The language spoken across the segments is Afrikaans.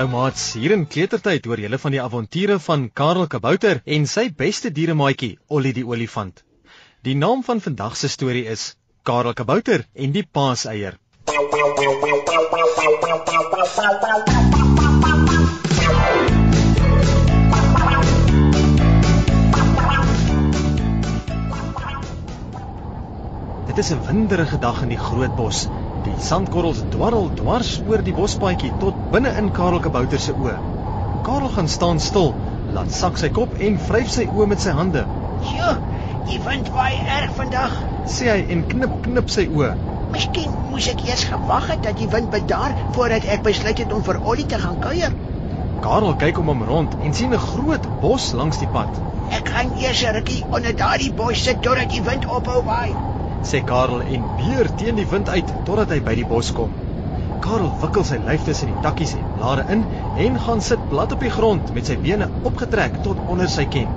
Hallo maats, hier in Kletertyd hoor julle van die avonture van Karel Kabouter en sy beste dieremaatjie, Ollie die olifant. Die naam van vandag se storie is Karel Kabouter en die paaseier. Dit is 'n winderige dag in die groot bos. Die sandkorrels dwarrel dwars oor die bospaadjie tot binne in Karel Kabouter se oë. Karel gaan staan stil, laat sak sy kop en vryf sy oë met sy hande. "Sjoe, die wind waai erg vandag. Sê hy en knip knip sy oë. Miskien moes ek eers gewag het dat die wind bedaar voordat ek besluit het om vir Ollie te gaan kuier. Karel kyk om hom rond en sien 'n groot bos langs die pad. Ek gaan eers 'n rukkie onder daardie bos sit totdat die wind ophou waai." Sê Karel en beer teen die wind uit totdat hy by die bos kom. Karel wikkel sy lyf tussen die takkies en blare in en gaan sit plat op die grond met sy bene opgetrek tot onder sy ken.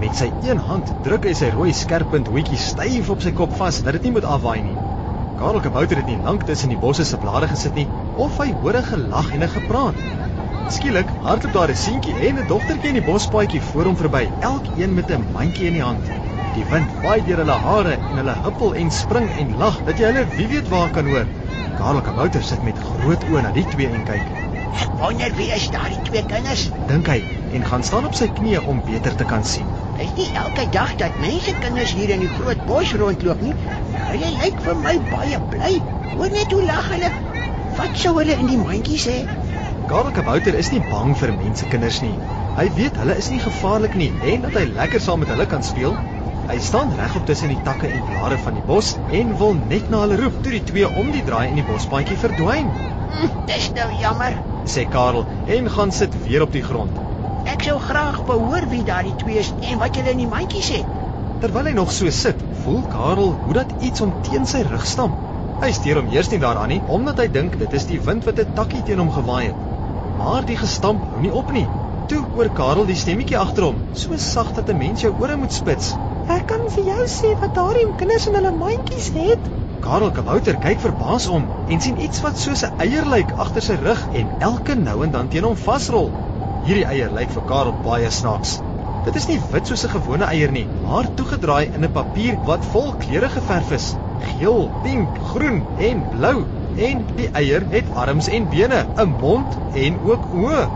Met sy een hand druk hy sy rooi skerpunt hoetjie styf op sy kop vas dat dit nie moet afwaai nie. Karel Kabouter het nie lank tussen die bosse se blare gesit nie of hy hoor 'n gelag en 'n gepraat. Skielik hardloop daar 'n seentjie en 'n dogtertjie in die bospaadjie voor hom verby, elkeen met 'n mandjie in die hand. Die wind waai deur hulle hare en hulle huppel en spring en lag dat jy hulle wie weet waar kan hoor. Karel Kabouter sit met groot oë na die twee en kyk. Ek wonder wie is daardie twee kinders? Dink hy en gaan staan op sy knieë om beter te kan sien. Dis nie elke dag dat mense kinders hier in die groot bos rondloop nie. Hulle lyk vir my baie bly. Hoor net hoe lag hulle. Wat sou hulle in die mandjies hê? Karel Kabouter is nie bang vir mense kinders nie. Hy weet hulle is nie gevaarlik nie en dat hy lekker saam met hulle kan speel. Hy staan regop tussen die takke en blare van die bos en wil net na hulle roep toe die twee om die draai in die bospaadjie verdwyn. Hm, dis nou jammer. Sê Karel en gaan sit weer op die grond. Ek sou graag wou hoor wie daardie twee is en wat hulle in die mandjies het. Terwyl hy nog so sit, voel Karel hoe dat iets hom teen sy rug stamp. Hy steur hom eers nie daaraan nie omdat hy dink dit is die wind wat 'n takkie teen hom gewaai het. Maar die gestamp hou nie op nie. Toe hoor Karel die stemmetjie agter hom, so sag dat 'n mens jou ore moet spits. Ek kan vir jou sê wat daardie kinders in hulle mandjies het. Karel Kabouter kyk verbaas om en sien iets wat soos 'n eier lyk agter sy rug en elke nou en dan teen hom vasrol. Hierdie eier lyk vir Karel baie snaaks. Dit is nie wit soos 'n gewone eier nie, maar toegedraai in 'n papier wat vol kleure geverf is: geel, pink, groen en blou. En die eier het arms en bene, 'n mond en ook oë.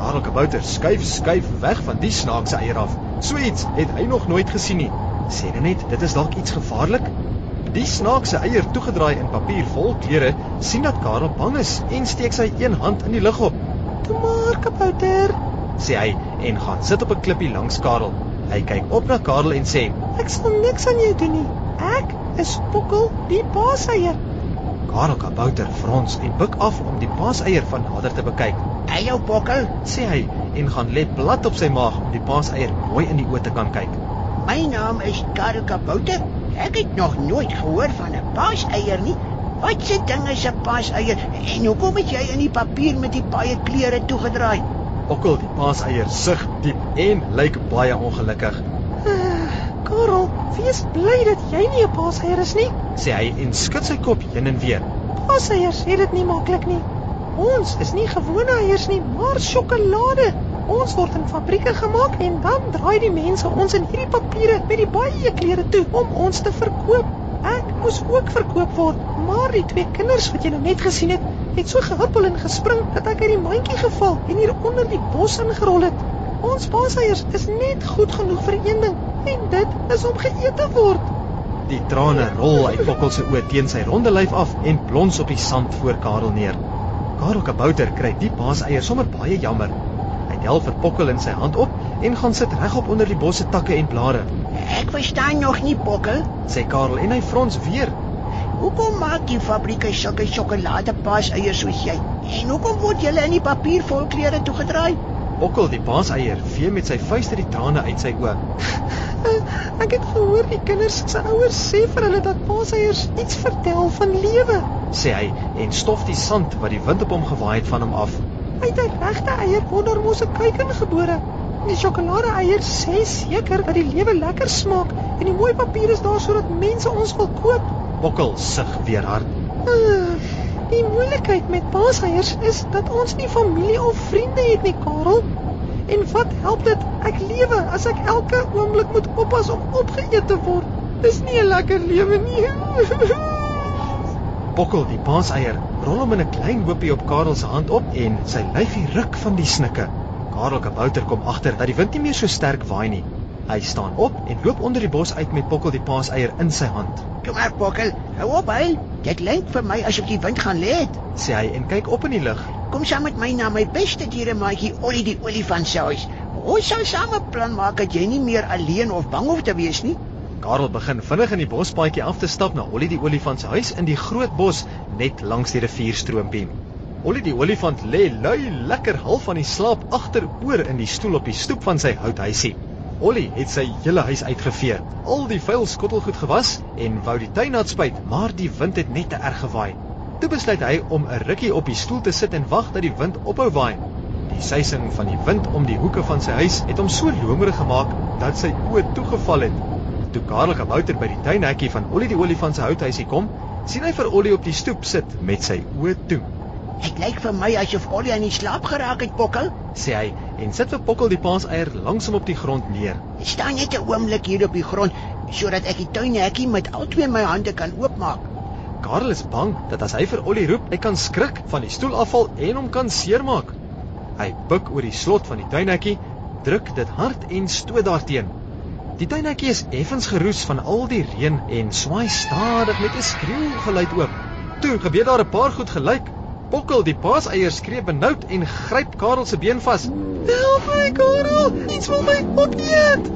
Karel Kabouter skuif skuif weg van die snaakse eier af. So iets het hy nog nooit gesien nie. Sê net, dit is dalk iets gevaarlik. Die snaakse eier toegedraai in papier vol kleure sien dat Karel bang is en steek sy een hand in die lug op. Toe maar, Kabouter, sê hy en gaan sit op 'n klippie langs Karel. Hy kyk op na Karel en sê: "Ek sal niks aan jou doen nie. Ek is Pokkel, die paaseier." Karel Kabouter frons en buig af om die paaseier van nader te bekyk. "Hey jou Pokkel," sê hy en gaan lê plat op sy maag om die paaseier mooi in die oë te kan kyk. "My naam is Karel Kabouter. Ek het nog nooit gehoor van 'n paaseier nie. Wat se ding is 'n paaseier en hoekom het jy in die papier met die baie kleure toegedraai?" Okkel die paaseier sug diep en lyk baie ongelukkig. Uh, Karel, wees bly dat jy nie 'n paaseier is nie. sê hy en skud sy kop heen en weer. Paaseiers het dit nie maklik nie. Ons is nie gewone eiers nie, maar sjokolade. Ons word in fabrieke gemaak en dan draai die mense ons in hierdie papiere met die baie kleure toe om ons te verkoop. Ek moes ook verkoop word, maar die twee kinders wat jy nou net gesien het, het so gehuppel en gespring dat ek uit die mandjie geval en hier onder die bos ingerol het. Ons paaseiers is net goed genoeg vir een ding en dit is om geëet te word. Die trane rol uit Bokkel se oë teen sy ronde lyf af en plons op die sand voor Karel neer. Karel Kabouter kry die paaseier sommer baie jammer. Hy tel vir Bokkel in sy hand op en gaan sit regop onder die bosse takke en blare. "Ek verstaan nog nie, Pokkel. Sê Karel en hy frons weer. Hoekom maak die fabrieke sulke sjokoladepaaseiers soos jy? En hoekom word julle in die papier vol kleure toegedraai?" Bokkel die paaseier vee met sy vuiste die trane uit sy oë. Ek het gehoor die kinders se ouers sê vir hulle dat paaseiers iets vertel van lewe. sê hy en stof die sand wat die wind op hom gewaai het van hom af. Uit 'n regte eier word daar mos 'n kuiken gebore. Die sjokolade eiers sê seker dat die lewe lekker smaak en die mooi papier is daar sodat mense ons wil koop. Bokkel sug weer hard. Uh, Die moeilikheid met paaseiers is dat ons nie familie of vriende het nie, Karel. En wat help dit ek lewe as ek elke oomblik moet oppas om opgeëet te word? Dis nie 'n lekker lewe nie. Pokkel die paaseier rol hom in 'n klein hoopie op Karel se hand op en sy lyfie ruk van die snikke. Karel Kabouter kom agter dat die wind nie meer so sterk waai nie. Hy staan op en loop onder die bos uit met Pokkel die paaseier in sy hand. Kom maar, Pokkel. Hou op, hy. Dit lyk vir my asof die wind gaan lê. Sê hy en kyk op in die lug. Kom saam met my na my beste diere maatjie Ollie die olifant se huis. Ons sal saam 'n plan maak dat jy nie meer alleen of bang hoef te wees nie. Karel begin vinnig in die bospaadjie af te stap na Ollie die olifant se huis in die groot bos net langs die rivierstroompie. Ollie die olifant lê lui lekker half van die slaap agteroor in die stoel op die stoep van sy houthuisie. Ollie het sy hele huis uitgevee, al die vuil skottelgoed gewas en wou die tuin nat spuit, maar die wind het net te erg gewaai. Toe besluit hy om 'n rukkie op die stoel te sit en wag dat die wind ophou waai. Die suising van die wind om die hoeke van sy huis het hom so lomerig gemaak dat sy oë toegeval het. Toe Karel Gebouter by die tuinhekkie van Ollie die olifant se houthuisie kom, sien hy vir Ollie op die stoep sit met sy oë toe. Dit lyk vir my asof Ollie aan die slaap geraak het, Pokkel. sê hy en sit vir Pokkel die paaseier langsom op die grond neer. Ek staan net 'n oomblik hier op die grond sodat ek die tuinhekkie met al twee my hande kan oopmaak. Karel is bang dat as hy vir Ollie roep, hy kan skrik, van die stoel afval en hom kan seermaak. Hy buig oor die slot van die tuinhekkie, druk dit hard en stoot daarteen. Die tuinhekkie is effens geroes van al die reën en swaai stadig met 'n skreeugeluid oop. Toe gebeur daar 'n paar goed gelyk. Pokkel die paaseier skree benoud en gryp Karel se been vas. Help my, Karel. Iets wil my opeet.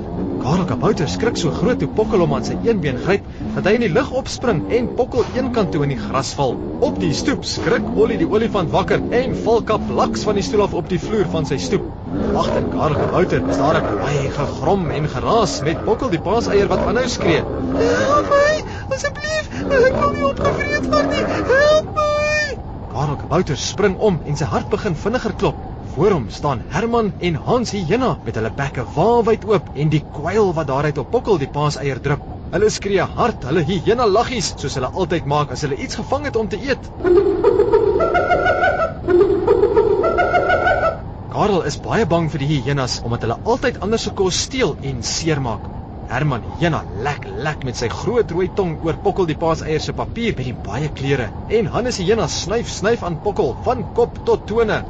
Karel Kabouter skrik so groot toe Pokkel hom aan sy een been gryp dat hy in die lug opspring en Pokkel een kant toe in die gras val. Op die stoep skrik Ollie die olifant wakker en val kaplaks van die stoel af op die vloer van sy stoep. Agter Karel Kabouter is daar 'n baie gegrom en geraas met Pokkel die paaseier wat aanhou skree. Help my, asseblief. Ek wil nie opgevreet word nie. Help my. Karel Kabouter spring om en sy hart begin vinniger klop. Voor hom staan Herman en Hans Hyena met hulle bekke waawyd oop en die kwyl wat daaruit op Pokkel die paaseier drup. Hulle skree hard, hulle hyena laggies soos hulle altyd maak as hulle iets gevang het om te eet. Karel is baie bang vir die hyenas omdat hulle altyd ander se kos steel en seermaak. Herman Hyena lek lek met sy groot rooi tong oor Pokkel die paaseier se papier met die baie kleure en Hannes Hyena snyf snyf aan Pokkel van kop tot tone.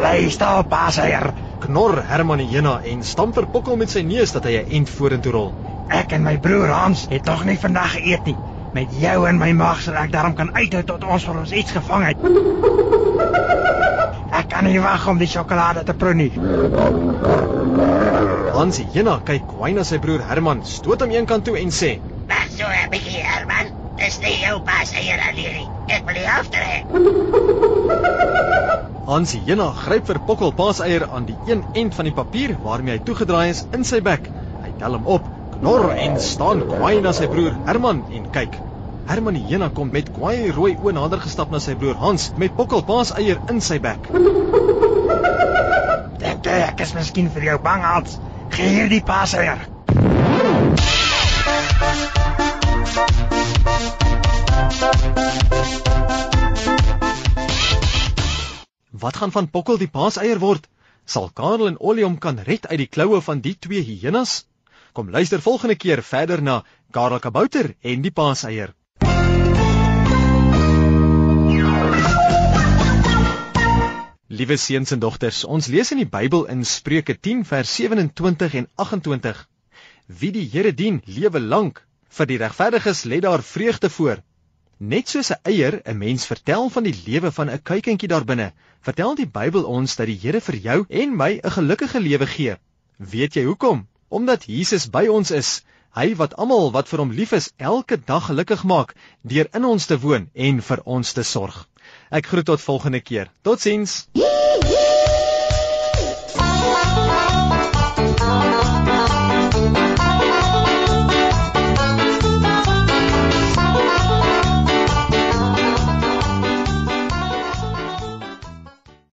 Bly stil, paaseier. Knor Herman Hyena en stamp vir Pokkel met sy neus dat hy 'n end vorentoe rol. Ek en my broer Hans het nog nie vandag geëet nie. Met jou in my maag sal ek daarom kan uithou tot ons vir ons iets gevang het. Ek kan nie wag om die sjokolade te proe nie. Hans Hyena kyk kwyn na sy broer Herman, stoot hom eenkant toe en sê: Wag so 'n bietjie, Herman. Dis nie jou pas eier alleen. Ek wil die helfte hê. Hans Hyena gryp vir Pokkel paaseier aan die een end van die papier waarmee hy toegedraai is in sy bek. Hy tel hom op, knor en staan kwyn na sy broer Herman en kyk. Herman die Hyena kom met kwaai rooi oë nader gestap na sy broer Hans met Pokkel paaseier in sy bek. Dink jy ek is miskien vir jou bang, Hans? Gee hier die paaseier. Wat gaan van Pokkel die paaseier word? Sal Karel en Ollie hom kan red uit die kloue van die twee hyenas? Kom luister volgende keer verder na Karel Kabouter en die paaseier. Liewe seuns en dogters, ons lees in die Bybel in Spreuke 10 vers 27 en 28. Wie die Here dien, lewe lank. Vir die regverdiges lê daar vreugde voor. Net soos 'n eier 'n mens vertel van die lewe van 'n kuikentjie daarbinne, vertel die Bybel ons dat die Here vir jou en my 'n gelukkige lewe gee. Weet jy hoekom? Omdat Jesus by ons is. Hy wat almal wat vir hom lief is, elke dag gelukkig maak deur in ons te woon en vir ons te sorg. Ek groet tot volgende keer. Totsiens.